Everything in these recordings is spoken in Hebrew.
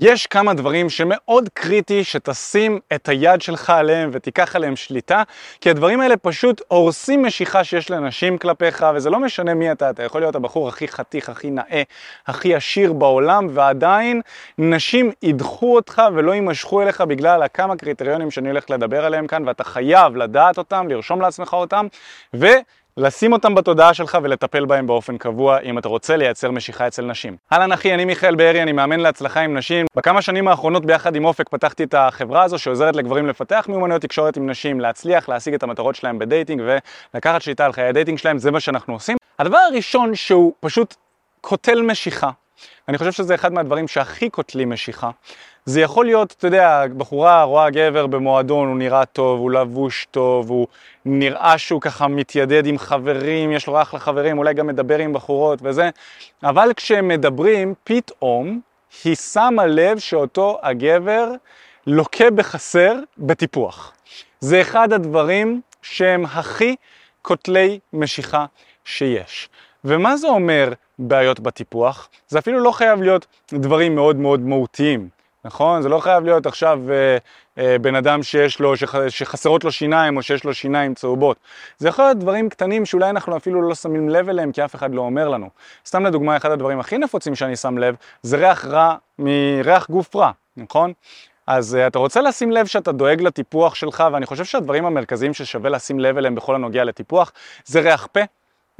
יש כמה דברים שמאוד קריטי שתשים את היד שלך עליהם ותיקח עליהם שליטה, כי הדברים האלה פשוט הורסים משיכה שיש לאנשים כלפיך, וזה לא משנה מי אתה, אתה יכול להיות הבחור הכי חתיך, הכי נאה, הכי עשיר בעולם, ועדיין נשים ידחו אותך ולא יימשכו אליך בגלל הכמה קריטריונים שאני הולך לדבר עליהם כאן, ואתה חייב לדעת אותם, לרשום לעצמך אותם, ו... לשים אותם בתודעה שלך ולטפל בהם באופן קבוע אם אתה רוצה לייצר משיכה אצל נשים. אהלן אחי, אני מיכאל בארי, אני מאמן להצלחה עם נשים. בכמה שנים האחרונות ביחד עם אופק פתחתי את החברה הזו שעוזרת לגברים לפתח מיומנויות תקשורת עם נשים, להצליח, להשיג את המטרות שלהם בדייטינג ולקחת שליטה על חיי הדייטינג שלהם, זה מה שאנחנו עושים. הדבר הראשון שהוא פשוט קוטל משיכה, אני חושב שזה אחד מהדברים שהכי קוטלים משיכה. זה יכול להיות, אתה יודע, בחורה רואה גבר במועדון, הוא נראה טוב, הוא לבוש טוב, הוא נראה שהוא ככה מתיידד עם חברים, יש לו אחלה חברים, אולי גם מדבר עם בחורות וזה, אבל כשהם מדברים, פתאום היא שמה לב שאותו הגבר לוקה בחסר בטיפוח. זה אחד הדברים שהם הכי קוטלי משיכה שיש. ומה זה אומר בעיות בטיפוח? זה אפילו לא חייב להיות דברים מאוד מאוד מהותיים. נכון? זה לא חייב להיות עכשיו אה, אה, בן אדם שיש לו, שח, שחסרות לו שיניים או שיש לו שיניים צהובות. זה יכול להיות דברים קטנים שאולי אנחנו אפילו לא שמים לב אליהם כי אף אחד לא אומר לנו. סתם לדוגמה, אחד הדברים הכי נפוצים שאני שם לב זה ריח רע מריח גוף רע, נכון? אז uh, אתה רוצה לשים לב שאתה דואג לטיפוח שלך, ואני חושב שהדברים המרכזיים ששווה לשים לב אליהם בכל הנוגע לטיפוח זה ריח פה.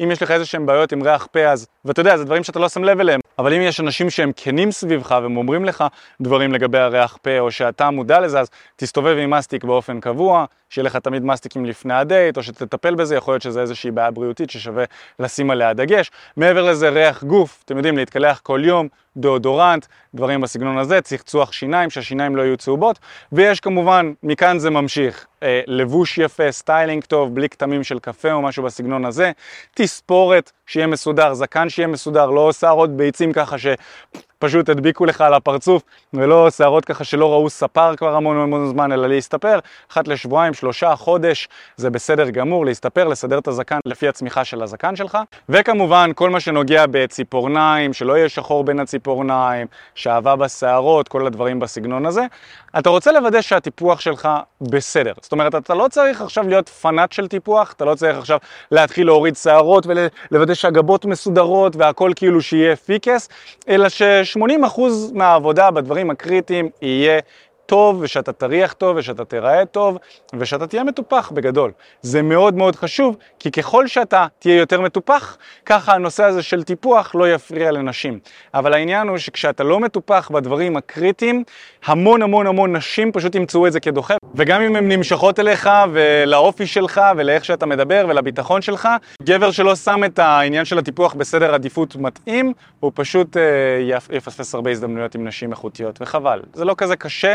אם יש לך איזה שהם בעיות עם ריח פה אז, ואתה יודע, זה דברים שאתה לא שם לב אליהם, אבל אם יש אנשים שהם כנים סביבך והם אומרים לך דברים לגבי הריח פה או שאתה מודע לזה, אז תסתובב עם מסטיק באופן קבוע, שיהיה לך תמיד מסטיקים לפני הדייט, או שתטפל בזה, יכול להיות שזה איזושהי בעיה בריאותית ששווה לשים עליה דגש. מעבר לזה, ריח גוף, אתם יודעים, להתקלח כל יום, דאודורנט, דברים בסגנון הזה, צחצוח שיניים, שהשיניים לא יהיו צהובות, ויש כמובן, מכאן זה ממשיך, אה, לבוש יפה, סטיילינג טוב, בלי כתמים של קפה או משהו בסגנון הזה, תספורת שיהיה מסודר, זקן שיהיה מסודר, לא שערות ביצים ככה ש... פשוט הדביקו לך על הפרצוף, ולא שערות ככה שלא ראו ספר כבר המון המון זמן, אלא להסתפר, אחת לשבועיים, שלושה, חודש, זה בסדר גמור, להסתפר, לסדר את הזקן לפי הצמיחה של הזקן שלך. וכמובן, כל מה שנוגע בציפורניים, שלא יהיה שחור בין הציפורניים, שאהבה בשערות, כל הדברים בסגנון הזה. אתה רוצה לוודא שהטיפוח שלך בסדר. זאת אומרת, אתה לא צריך עכשיו להיות פנאט של טיפוח, אתה לא צריך עכשיו להתחיל להוריד שערות ולוודא שהגבות מסודרות והכל כאילו שיהיה פיקס, אלא ש... 80% מהעבודה בדברים הקריטיים יהיה טוב, ושאתה תריח טוב, ושאתה תיראה טוב, ושאתה תהיה מטופח בגדול. זה מאוד מאוד חשוב, כי ככל שאתה תהיה יותר מטופח, ככה הנושא הזה של טיפוח לא יפריע לנשים. אבל העניין הוא שכשאתה לא מטופח בדברים הקריטיים, המון המון המון נשים פשוט ימצאו את זה כדוחף. וגם אם הן נמשכות אליך, ולאופי שלך, ולאיך שאתה מדבר, ולביטחון שלך, גבר שלא שם את העניין של הטיפוח בסדר עדיפות מתאים, הוא פשוט אה, יפספס הרבה הזדמנויות עם נשים איכותיות, וחבל. זה לא כזה קשה.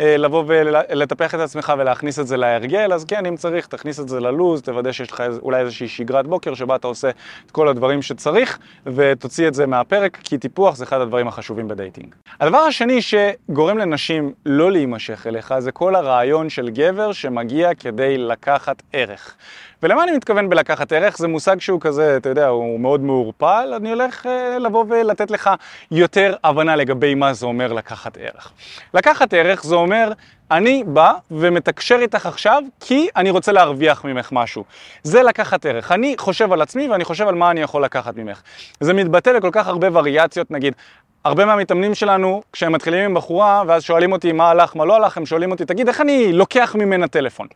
אה, לבוא ולטפח את עצמך ולהכניס את זה להרגל, אז כן, אם צריך, תכניס את זה ללוז, תוודא שיש לך אולי איזושהי שגרת בוקר שבה אתה עושה את כל הדברים שצריך, ותוציא את זה מהפרק, כי טיפוח זה אחד הדברים החשובים בדייטינג. הדבר השני שגורם לנשים לא להימשך אליך, זה כל הרעיון של גבר שמגיע כדי לקחת ערך. ולמה אני מתכוון בלקחת ערך? זה מושג שהוא כזה, אתה יודע, הוא מאוד מעורפל, אני הולך אה, לבוא ולתת לך יותר הבנה לגבי מה זה אומר לקחת ערך. לקחת ערך זה אומר, אני בא ומתקשר איתך עכשיו כי אני רוצה להרוויח ממך משהו. זה לקחת ערך. אני חושב על עצמי ואני חושב על מה אני יכול לקחת ממך. זה מתבטא לכל כך הרבה וריאציות, נגיד, הרבה מהמתאמנים שלנו, כשהם מתחילים עם בחורה, ואז שואלים אותי מה הלך, מה לא הלך, הם שואלים אותי, תגיד, איך אני לוקח ממנה טלפון?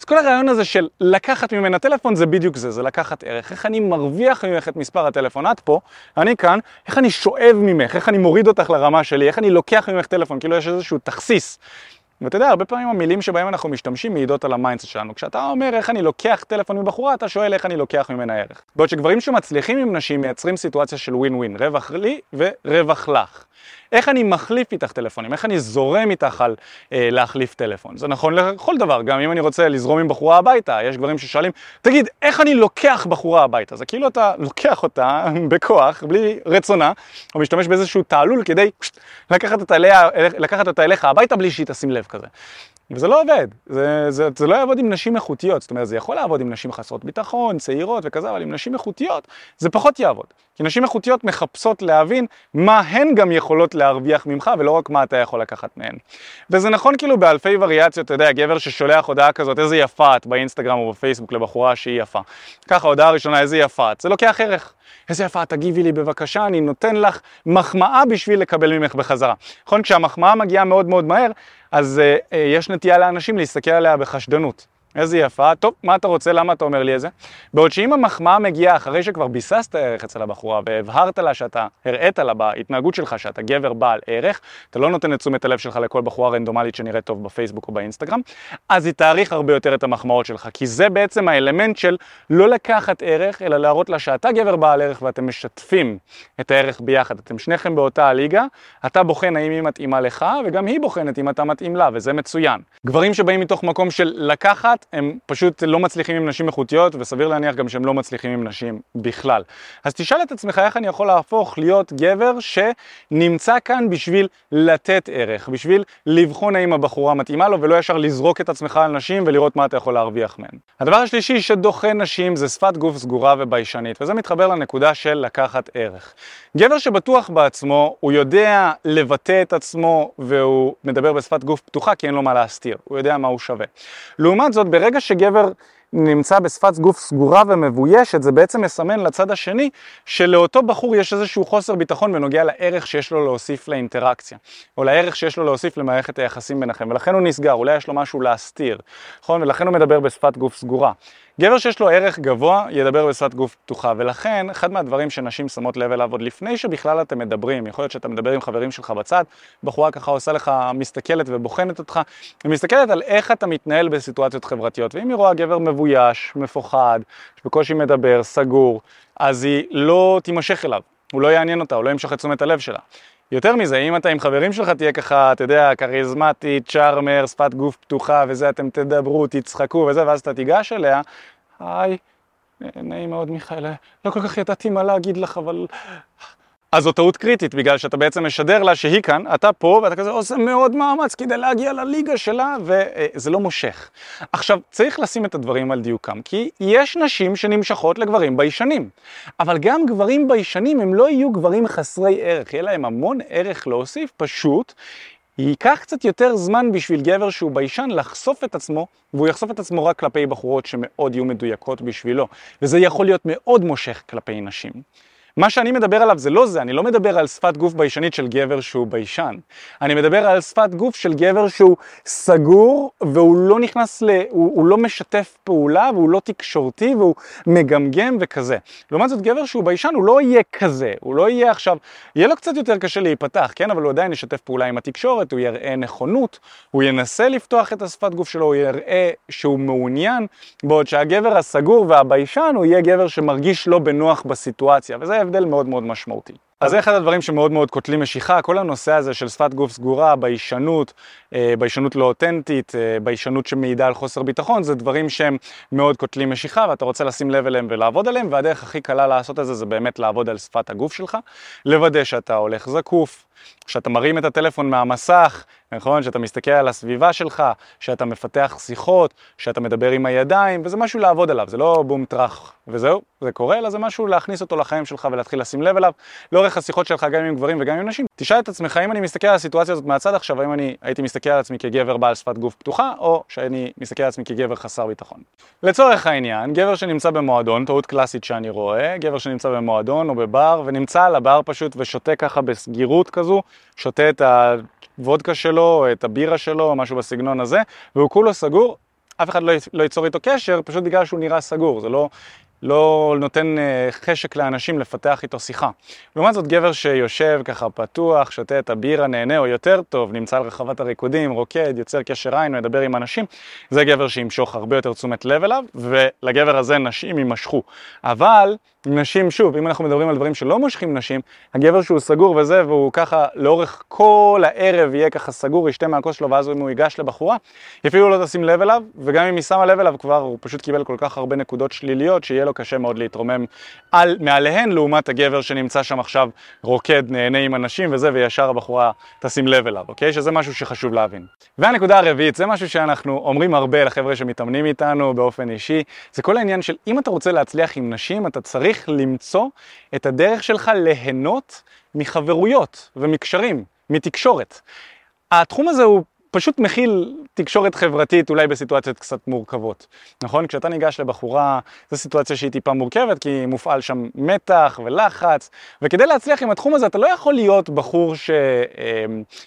אז כל הרעיון הזה של לקחת ממנה טלפון זה בדיוק זה, זה לקחת ערך. איך אני מרוויח ממך את מספר הטלפון? את פה, אני כאן, איך אני שואב ממך, איך אני מוריד אותך לרמה שלי, איך אני לוקח ממך טלפון, כאילו יש איזשהו תכסיס. ואתה יודע, הרבה פעמים המילים שבהם אנחנו משתמשים מעידות על ה mindset שלנו. כשאתה אומר איך אני לוקח טלפון מבחורה, אתה שואל איך אני לוקח ממנה ערך. בעוד שגברים שמצליחים עם נשים מייצרים סיטואציה של ווין ווין, רווח לי ורווח לך. איך אני מחליף איתך טלפונים, איך אני זורם איתך על אה, להחליף טלפון. זה נכון לכל דבר, גם אם אני רוצה לזרום עם בחורה הביתה, יש גברים ששואלים, תגיד, איך אני לוקח בחורה הביתה? זה כאילו אתה לוקח אותה בכוח, בלי רצונה, או משתמש באיזשהו תעלול כדי לקחת אותה, אליה, לקחת אותה אליך הביתה בלי שהיא תשים לב כזה. וזה לא עובד, זה, זה, זה לא יעבוד עם נשים איכותיות, זאת אומרת זה יכול לעבוד עם נשים חסרות ביטחון, צעירות וכזה, אבל עם נשים איכותיות זה פחות יעבוד. כי נשים איכותיות מחפשות להבין מה הן גם יכולות להרוויח ממך ולא רק מה אתה יכול לקחת מהן. וזה נכון כאילו באלפי וריאציות, אתה יודע, גבר ששולח הודעה כזאת, איזה יפה את באינסטגרם או בפייסבוק לבחורה שהיא יפה. ככה, הודעה ראשונה, איזה יפה את, זה לוקח ערך. איזה יפה, תגיבי לי בבקשה, אני נותן לך מחמאה בשביל לקבל ממך בחזרה. נכון, כשהמחמאה מגיעה מאוד מאוד מהר, אז uh, uh, יש נטייה לאנשים להסתכל עליה בחשדנות. איזה יפה, טוב, מה אתה רוצה, למה אתה אומר לי את זה? בעוד שאם המחמאה מגיעה אחרי שכבר ביססת ערך אצל הבחורה והבהרת לה שאתה, הראית לה בהתנהגות שלך שאתה גבר בעל ערך, אתה לא נותן את תשומת הלב שלך לכל בחורה רנדומלית שנראית טוב בפייסבוק או באינסטגרם, אז היא תעריך הרבה יותר את המחמאות שלך, כי זה בעצם האלמנט של לא לקחת ערך, אלא להראות לה שאתה גבר בעל ערך ואתם משתפים את הערך ביחד, אתם שניכם באותה הליגה, אתה בוחן האם היא מתאימה לך, וגם היא בוחנת אם אתה מתאים לה, וזה מצוין. גברים שבאים מתוך מקום של לקחת, הם פשוט לא מצליחים עם נשים איכותיות, וסביר להניח גם שהם לא מצליחים עם נשים בכלל. אז תשאל את עצמך איך אני יכול להפוך להיות גבר שנמצא כאן בשביל לתת ערך, בשביל לבחון האם הבחורה מתאימה לו, ולא ישר לזרוק את עצמך על נשים ולראות מה אתה יכול להרוויח מהן. הדבר השלישי שדוחה נשים זה שפת גוף סגורה וביישנית, וזה מתחבר לנקודה של לקחת ערך. גבר שבטוח בעצמו, הוא יודע לבטא את עצמו והוא מדבר בשפת גוף פתוחה כי אין לו מה להסתיר, הוא יודע מה הוא שווה. לעומת זאת, ברגע שגבר נמצא בשפת גוף סגורה ומבוישת, זה בעצם מסמן לצד השני שלאותו בחור יש איזשהו חוסר ביטחון בנוגע לערך שיש לו להוסיף לאינטראקציה, או לערך שיש לו להוסיף למערכת היחסים ביניכם, ולכן הוא נסגר, אולי יש לו משהו להסתיר, נכון? ולכן הוא מדבר בשפת גוף סגורה. גבר שיש לו ערך גבוה ידבר בשפת גוף פתוחה, ולכן אחד מהדברים שנשים שמות לב אליו עוד לפני שבכלל אתם מדברים, יכול להיות שאתה מדבר עם חברים שלך בצד, בחורה ככה עושה לך, מסתכלת ובוחנת אותך, היא מסתכלת על איך אתה מתנהל בסיטואציות חברתיות, ואם היא רואה גבר מבויש, מפוחד, שבקושי מדבר, סגור, אז היא לא תימשך אליו, הוא לא יעניין אותה, הוא לא ימשוך את תשומת הלב שלה. יותר מזה, אם אתה עם חברים שלך תהיה ככה, אתה יודע, כריזמטי, צ'ארמר, שפת גוף פתוחה וזה, אתם תדברו, תצחקו וזה, ואז אתה תיגש אליה, היי, נעים מאוד מיכאל, לא כל כך ידעתי מה להגיד לך, אבל... אז זו טעות קריטית, בגלל שאתה בעצם משדר לה שהיא כאן, אתה פה, ואתה כזה עושה מאוד מאמץ כדי להגיע לליגה שלה, וזה לא מושך. עכשיו, צריך לשים את הדברים על דיוקם, כי יש נשים שנמשכות לגברים ביישנים. אבל גם גברים ביישנים הם לא יהיו גברים חסרי ערך, יהיה להם המון ערך להוסיף, פשוט ייקח קצת יותר זמן בשביל גבר שהוא ביישן לחשוף את עצמו, והוא יחשוף את עצמו רק כלפי בחורות שמאוד יהיו מדויקות בשבילו, וזה יכול להיות מאוד מושך כלפי נשים. מה שאני מדבר עליו זה לא זה, אני לא מדבר על שפת גוף ביישנית של גבר שהוא ביישן. אני מדבר על שפת גוף של גבר שהוא סגור והוא לא נכנס ל... הוא, הוא לא משתף פעולה והוא לא תקשורתי והוא מגמגם וכזה. לעומת זאת גבר שהוא ביישן הוא לא יהיה כזה, הוא לא יהיה עכשיו, יהיה לו קצת יותר קשה להיפתח, כן? אבל הוא עדיין ישתף פעולה עם התקשורת, הוא יראה נכונות, הוא ינסה לפתוח את השפת גוף שלו, הוא יראה שהוא מעוניין, בעוד שהגבר הסגור והביישן הוא יהיה גבר שמרגיש לא בנוח בסיטואציה, וזה הבדל מאוד מאוד משמעותי. אז זה אחד הדברים שמאוד מאוד קוטלים משיכה, כל הנושא הזה של שפת גוף סגורה, ביישנות, אה, ביישנות לא אותנטית, אה, ביישנות שמעידה על חוסר ביטחון, זה דברים שהם מאוד קוטלים משיכה ואתה רוצה לשים לב אליהם ולעבוד עליהם, והדרך הכי קלה לעשות את זה זה באמת לעבוד על שפת הגוף שלך, לוודא שאתה הולך זקוף, שאתה מרים את הטלפון מהמסך, נכון? שאתה מסתכל על הסביבה שלך, שאתה מפתח שיחות, שאתה מדבר עם הידיים, וזה משהו לעבוד עליו, זה לא בום טראח וזהו, זה קורה, אלא זה משהו להכניס אותו לחיים שלך ולהתחיל לשים לב אליו, לאורך השיחות שלך גם עם גברים וגם עם נשים. תשאל את עצמך אם אני מסתכל על הסיטואציה הזאת מהצד עכשיו, האם אני הייתי מסתכל על עצמי כגבר בעל שפת גוף פתוחה, או שאני מסתכל על עצמי כגבר חסר ביטחון. לצורך העניין, גבר שנמצא במועדון, טעות קלאסית שאני רואה, גבר שנמצא במועדון או בבר, ונמצא על הבר פשוט ושותה ככה בסגירות כזו, שותה את הוודקה שלו, את הבירה שלו, משהו בסגנון הזה, והוא כולו סגור, אף אחד לא, לא ייצור איתו קשר, פשוט בגלל שהוא נראה סגור, זה לא לא נותן אה, חשק לאנשים לפתח איתו שיחה. לעומת זאת גבר שיושב ככה פתוח, שותה את הבירה, נהנה או יותר טוב, נמצא על רחבת הריקודים, רוקד, יוצר קשר עין, מדבר עם אנשים, זה גבר שימשוך הרבה יותר תשומת לב אליו, ולגבר הזה נשים יימשכו. אבל נשים, שוב, אם אנחנו מדברים על דברים שלא מושכים נשים, הגבר שהוא סגור וזה, והוא ככה לאורך כל הערב יהיה ככה סגור, ישתה מהכוס שלו, ואז אם הוא ייגש לבחורה, אפילו לא תשים לב אליו, וגם אם היא שמה לב אליו כבר, הוא פשוט קיבל כל כך הרבה נקודות שליליות, שיהיה לו קשה מאוד להתרומם על, מעליהן, לעומת הגבר שנמצא שם עכשיו רוקד, נהנה עם אנשים וזה, וישר הבחורה תשים לב אליו, אוקיי? שזה משהו שחשוב להבין. והנקודה הרביעית, זה משהו שאנחנו אומרים הרבה לחבר'ה שמתאמנים איתנו באופן אישי, זה כל העניין של אם אתה רוצה להצליח עם נשים, אתה צריך למצוא את הדרך שלך ליהנות מחברויות ומקשרים, מתקשורת. התחום הזה הוא פשוט מכיל תקשורת חברתית אולי בסיטואציות קצת מורכבות, נכון? כשאתה ניגש לבחורה, זו סיטואציה שהיא טיפה מורכבת, כי מופעל שם מתח ולחץ, וכדי להצליח עם התחום הזה אתה לא יכול להיות בחור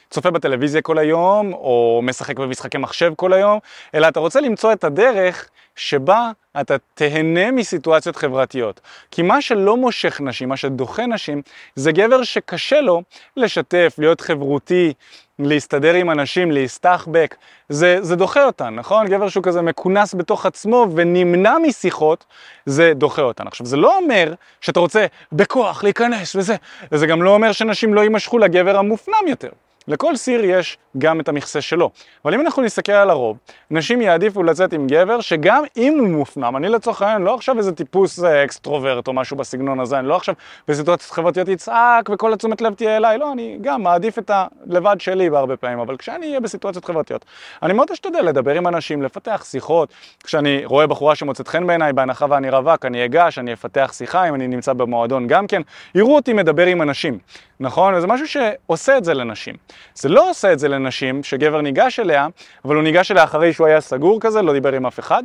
שצופה בטלוויזיה כל היום, או משחק במשחקי מחשב כל היום, אלא אתה רוצה למצוא את הדרך שבה אתה תהנה מסיטואציות חברתיות. כי מה שלא מושך נשים, מה שדוחה נשים, זה גבר שקשה לו לשתף, להיות חברותי, להסתדר עם אנשים, להסתחבק, זה, זה דוחה אותן, נכון? גבר שהוא כזה מכונס בתוך עצמו ונמנע משיחות, זה דוחה אותן. עכשיו, זה לא אומר שאתה רוצה בכוח להיכנס וזה, וזה גם לא אומר שנשים לא יימשכו לגבר המופנם יותר. לכל סיר יש גם את המכסה שלו. אבל אם אנחנו נסתכל על הרוב, נשים יעדיפו לצאת עם גבר שגם אם הוא מופנם, אני לצורך העניין לא עכשיו איזה טיפוס אה, extrovert או משהו בסגנון הזה, אני לא עכשיו בסיטואציות חברתיות יצעק וכל התשומת לב תהיה אליי, לא, אני גם מעדיף את הלבד שלי בהרבה פעמים, אבל כשאני אהיה בסיטואציות חברתיות, אני מאוד אשתדל לדבר עם אנשים, לפתח שיחות, כשאני רואה בחורה שמוצאת חן בעיניי, בהנחה ואני רווק, אני אגש, אני אפתח שיחה, אם אני נמצא במועדון גם כן, יראו אותי מדבר עם אנשים, נכון? וזה משהו שעושה את זה לנשים. זה לא עושה את זה לנשים, שגבר ניגש אליה, אבל הוא ניגש אליה אחרי שהוא היה סגור כזה, לא דיבר עם אף אחד,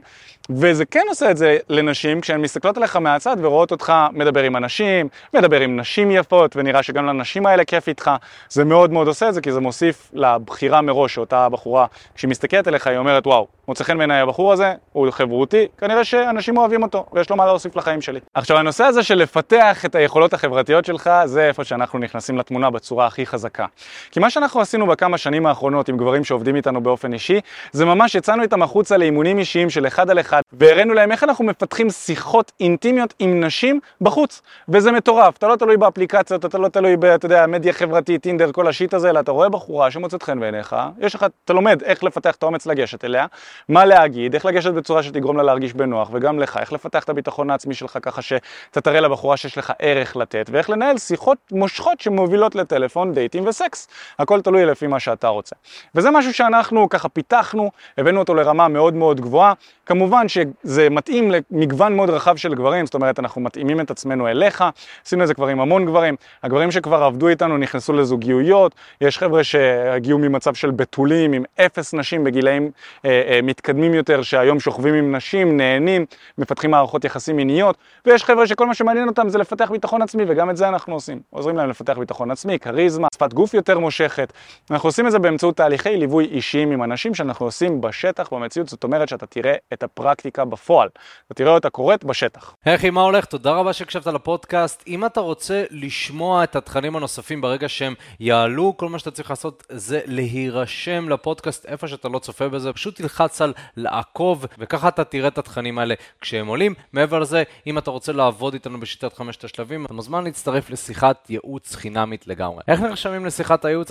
וזה כן עושה את זה לנשים כשהן מסתכלות עליך מהצד ורואות אותך מדבר עם אנשים, מדבר עם נשים יפות, ונראה שגם לנשים האלה כיף איתך, זה מאוד מאוד עושה את זה, כי זה מוסיף לבחירה מראש שאותה בחורה, כשהיא מסתכלת עליך, היא אומרת, וואו, מוצא חן בעיניי הבחור הזה, הוא חברותי, כנראה שאנשים אוהבים אותו, ויש לו מה להוסיף לחיים שלי. עכשיו, הנושא הזה של לפתח את היכולות החברתיות שלך, זה איפה שאנחנו נכנסים לתמונה בצורה הכי חזקה. כי מה עשינו בכמה שנים האחרונות עם גברים שעובדים איתנו באופן אישי, זה ממש יצאנו איתם החוצה לאימונים אישיים של אחד על אחד, והראינו להם איך אנחנו מפתחים שיחות אינטימיות עם נשים בחוץ. וזה מטורף, אתה לא תלוי באפליקציות, אתה לא תלוי ב, אתה יודע, מדיה חברתית, טינדר, כל השיט הזה, אלא אתה רואה בחורה שמוצאת חן בעיניך, יש לך, אתה לומד איך לפתח את האומץ לגשת אליה, מה להגיד, איך לגשת בצורה שתגרום לה להרגיש בנוח, וגם לך, איך לפתח את הביטחון העצמי שלך ככה שאתה תראה לבחורה שיש לך ערך לתת, ואיך לנהל שיחות מושכות שמובילות לטלפון, דייטים וסקס. הכל תלוי לפי מה שאתה רוצה. וזה משהו שאנחנו ככה פיתחנו, הבאנו אותו לרמה מאוד מאוד גבוהה. כמובן שזה מתאים למגוון מאוד רחב של גברים, זאת אומרת אנחנו מתאימים את עצמנו אליך, עשינו את זה כבר עם המון גברים. הגברים שכבר עבדו איתנו נכנסו לזוגיות, יש חבר'ה שהגיעו ממצב של בתולים עם אפס נשים בגילאים אה, אה, מתקדמים יותר, שהיום שוכבים עם נשים, נהנים, מפתחים מערכות יחסים מיניות, ויש חבר'ה שכל מה שמעניין אותם זה לפתח ביטחון עצמי, וגם את זה אנחנו עושים. עוזרים להם לפתח ביטחון עצמי, כריזמה, שפת גוף יותר מושכת. אנחנו עושים את זה באמצעות תהליכי ליווי אישיים עם אנשים שאנחנו עושים בשטח, במציאות, זאת אומרת שאתה תראה את הפרקטיקה בפועל. אתה תראה אותה קורית בשטח. היי מה הולך? תודה רבה שהקשבת לפודקאסט. אם אתה רוצה לשמוע את התכנים הנוספים ברגע שהם יעלו, כל מה שאתה צריך לעשות זה להירשם לפודקאסט איפה שאתה לא צופה בזה, פשוט תלחץ על לעקוב, וככה אתה תראה את התכנים האלה כשהם עולים. מעבר לזה, אם אתה רוצה לעבוד איתנו בשיטת חמשת השלבים, אתה מוזמן להצטרף לשיחת ייעוץ חינמית לגמרי. איך נרשמים לשיחת הייעוץ